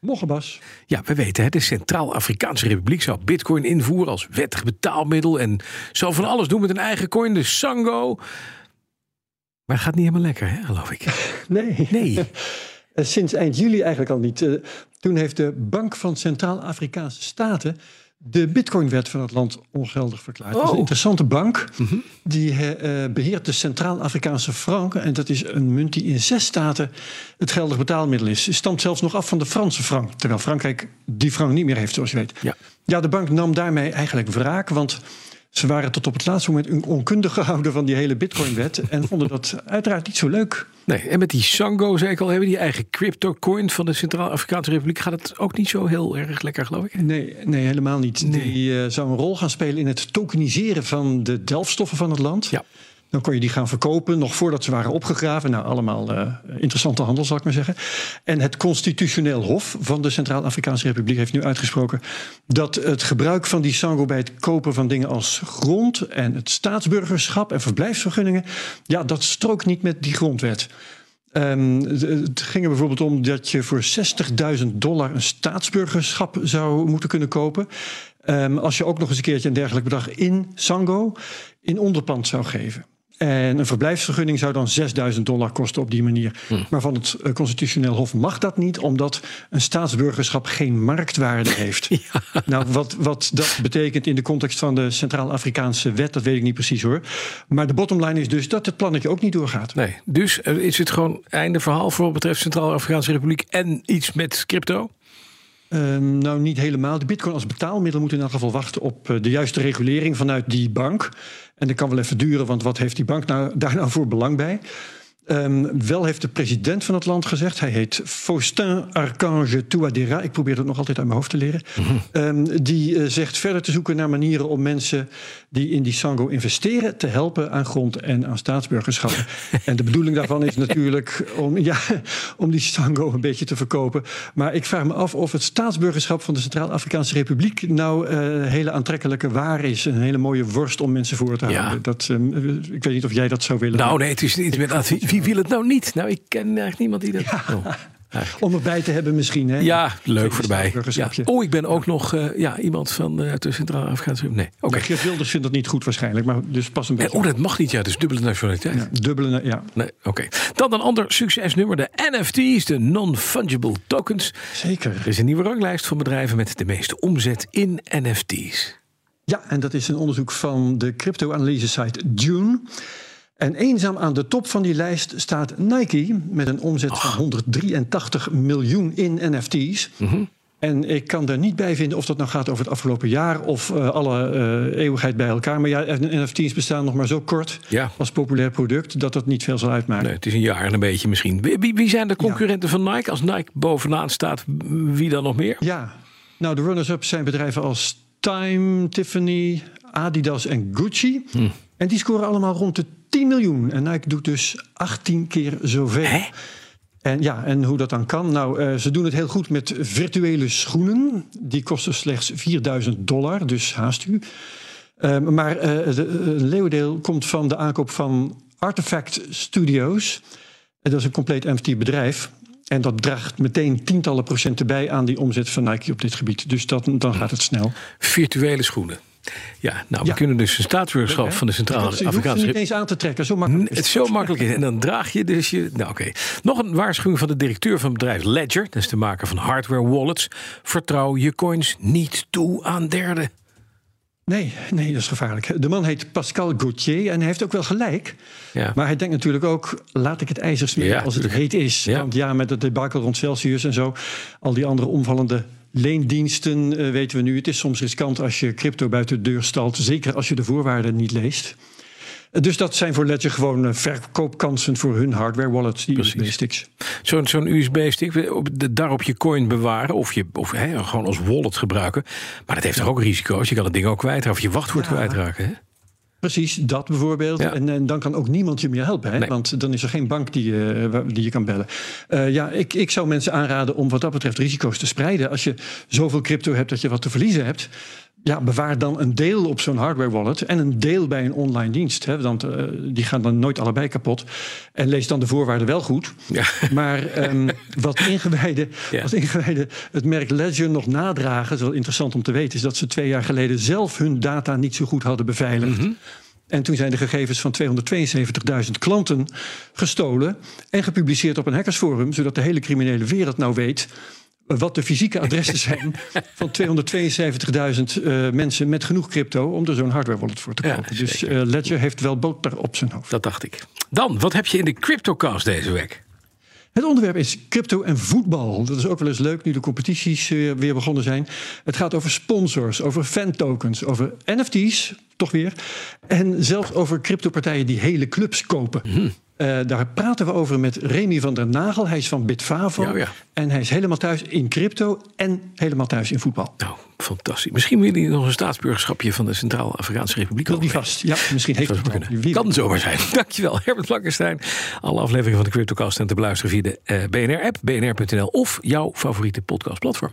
Morgen, Bas. Ja, we weten, hè, de Centraal-Afrikaanse Republiek zou bitcoin invoeren als wettig betaalmiddel. En zou van alles doen met een eigen coin, de Sango. Maar het gaat niet helemaal lekker, hè, geloof ik. Nee. Nee. Eh, Sinds eind juli eigenlijk al niet. Eh, Toen heeft de Bank van Centraal-Afrikaanse Staten de bitcoinwet van het land ongeldig verklaard. Dat is Oh. een interessante bank. Die eh, eh, beheert de Centraal-Afrikaanse frank. En dat is een munt die in zes staten het geldig betaalmiddel is. Het stamt zelfs nog af van de Franse frank. Terwijl Frankrijk die frank niet meer heeft, zoals je weet. Ja. Ja, de bank nam daarmee eigenlijk wraak. Want ze waren tot op het laatste moment onkundig gehouden van die hele bitcoinwet. En vonden dat uiteraard niet zo leuk. Nee, en met die Sango, zei ik al, hebben die eigen crypto-coin van de Centraal-Afrikaanse Republiek. Gaat het ook niet zo heel erg lekker, geloof ik. Nee, nee helemaal niet. Nee. Die eh, zou een rol gaan spelen in het tokeniseren van de delfstoffen van het land. Ja. Dan kon je die gaan verkopen, nog voordat ze waren opgegraven. Nou, allemaal eh, interessante handel, zal ik maar zeggen. En het Constitutioneel Hof van de Centraal-Afrikaanse Republiek heeft nu uitgesproken dat het gebruik van die sango bij het kopen van dingen als grond en het staatsburgerschap en verblijfsvergunningen, ja, dat strookt niet met die grondwet. Ehm, het ging er bijvoorbeeld om dat je voor 60.000 dollar een staatsburgerschap zou moeten kunnen kopen. Ehm, als je ook nog eens een keertje een dergelijk bedrag in Sango in onderpand zou geven. En een verblijfsvergunning zou dan 6000 dollar kosten op die manier. Maar van het eh, Constitutioneel Hof mag dat niet, omdat een staatsburgerschap geen marktwaarde heeft. Nou, wat, wat dat betekent in de context van de Centraal-Afrikaanse wet, dat weet ik niet precies hoor. Maar de bottomline is dus dat het plannetje ook niet doorgaat. Nee, dus eh, is het gewoon einde verhaal voor wat betreft Centraal-Afrikaanse Republiek en iets met crypto? Ehm, nou, niet helemaal. De bitcoin als betaalmiddel moet in elk geval wachten op eh, de juiste regulering vanuit die bank. En dat kan wel even duren, want wat heeft die bank nou, daar nou voor belang bij? Ehm, wel heeft de president van het land gezegd, hij heet Faustin Archange Touadéra, ik probeer dat nog altijd uit mijn hoofd te leren. Ehm, die eh, zegt verder te zoeken naar manieren om mensen die in die Sango investeren te helpen aan grond en aan staatsburgerschappen. en de bedoeling daarvan is natuurlijk om, ja, om die Sango een beetje te verkopen. Maar ik vraag me af of het staatsburgerschap van de Centraal-Afrikaanse Republiek nou eh, een hele aantrekkelijke waar is. Een hele mooie worst om mensen voor te Ja. houden. Dat, ehm, ik weet niet of jij dat zou willen. Nou nee, het is niet inderdaad. Wie, wil het nou niet? Nou, ik ken eigenlijk niemand die dat... Oh. Om erbij te hebben misschien. Hè? Ja, leuk voor erbij. Ja. Oh, ik ben ook nog eh, ja, iemand van eh, de Centraal-Afrikaanse Republiek. Nee, oké. Maar Geert Wilders vindt dat niet goed waarschijnlijk. Maar dus pas een beetje. Oh, dat mag niet. Ja, dus dubbele nationaliteit. Ja, dubbele, ja, Nee, oké. Dan een ander succesnummer, de NFT's, de Non-Fungible Tokens. zeker. Er is een nieuwe ranglijst van bedrijven met de meeste omzet in NFT's. Ja, en dat is een onderzoek van de crypto-analyse-site Dune. En eenzaam aan de top van die lijst staat Nike met een omzet van 183 miljoen in NFT's. En ik kan er niet bij vinden of dat nou gaat over het afgelopen jaar of eh, alle eh, eeuwigheid bij elkaar. Maar ja, NFT's bestaan nog maar zo kort Ja. als populair product dat dat niet veel zal uitmaken. Nee, het is een jaar en een beetje misschien. Wie, wie- wie zijn de concurrenten van Nike? Als Nike bovenaan staat, wie dan nog meer? Ja, nou de runners-up zijn bedrijven als Time, Tiffany, Adidas en Gucci. Hm. En die scoren allemaal rond de 10 miljoen. En Nike doet dus 18 keer zoveel. Hè? En ja, en hoe dat dan kan? Nou, eh, ze doen het heel goed met virtuele schoenen. Die kosten slechts 4000 dollar, dus haast u. Eh, maar de- een leeuwendeel komt van de aankoop van Artifact Studios. En dat is een compleet NFT bedrijf. En dat draagt meteen tientallen procenten bij aan die omzet van Nike op dit gebied. Dus dat, dan gaat het snel. Virtuele schoenen. Ja, nou, we Ja. kunnen dus een staatsburgerschap van de Je hoeft ze Centraal-Afrikaanse niet eens aan te trekken, zo makkelijk. Het is zo makkelijk. is. En dan draag je dus je. Nou, oké. Nog een waarschuwing van de directeur van het bedrijf Ledger. Dat is de maker van hardware wallets. Vertrouw je coins niet toe aan derden. Nee, nee, dat is gevaarlijk. De man heet Pascal Gauthier en hij heeft ook wel gelijk. Ja. Maar hij denkt natuurlijk ook, laat ik het ijzer smeren Ja, als het heet is. Ja. Want ja, met het debakel rond Celsius en zo, al die andere omvallende leendiensten, eh, weten we nu. Het is soms riskant als je crypto buiten de deur stalt, zeker als je de voorwaarden niet leest. Dus dat zijn voor Ledger gewoon eh, verkoopkansen voor hun hardware wallets, die USB-sticks. Zo'n zo'n USB-stick, daarop je coin bewaren of, je, of gewoon als wallet gebruiken. Maar dat heeft toch ook risico's? Je kan het ding ook kwijtraken of je wachtwoord ja. kwijtraken. Hè? Precies, dat bijvoorbeeld. En, en, dan kan ook niemand je meer helpen. Hè? Want dan is er geen bank die, uh, die je kan bellen. Uh, ja, ik, ik zou mensen aanraden om wat dat betreft risico's te spreiden. Als je zoveel crypto hebt dat je wat te verliezen hebt ja, bewaar dan een deel op zo'n hardware wallet en een deel bij een online dienst. Hè, want uh, die gaan dan nooit allebei kapot. En lees dan de voorwaarden wel goed. Ja. Maar um, wat, ingewijden, ja. wat ingewijden het merk Ledger nog nadragen, dat is wel interessant om te weten, is dat ze twee jaar geleden zelf hun data niet zo goed hadden beveiligd. Mm -hmm. En toen zijn de gegevens van 272.000 klanten gestolen en gepubliceerd op een hackersforum, zodat de hele criminele wereld nou weet wat de fysieke adressen zijn van 272.000 uh, mensen met genoeg crypto om er zo'n hardware wallet voor te kopen. Ja, dus uh, Ledger heeft wel boter op zijn hoofd. Dat dacht ik. Dan, wat heb je in de CryptoCast deze week? Het onderwerp is crypto en voetbal. Dat is ook wel eens leuk nu de competities uh, weer begonnen zijn. Het gaat over sponsors, over fan-tokens, over NFT's, toch weer. En zelfs over cryptopartijen die hele clubs kopen. Mm. Uh, daar praten we over met Remy van der Nagel. Hij is van Bitfavo. Ja, ja. En hij is helemaal thuis in crypto en helemaal thuis in voetbal. Nou, fantastisch. Misschien wil hij nog een staatsburgerschapje van de Centraal-Afrikaanse Republiek. Wil die vast? Ja, misschien heeft het kunnen. Kan zomaar zijn. Dankjewel, Herbert Blankenstein. Alle afleveringen van de CryptoCast zijn te beluisteren via de uh, BNR-app, bnr.nl of jouw favoriete podcastplatform.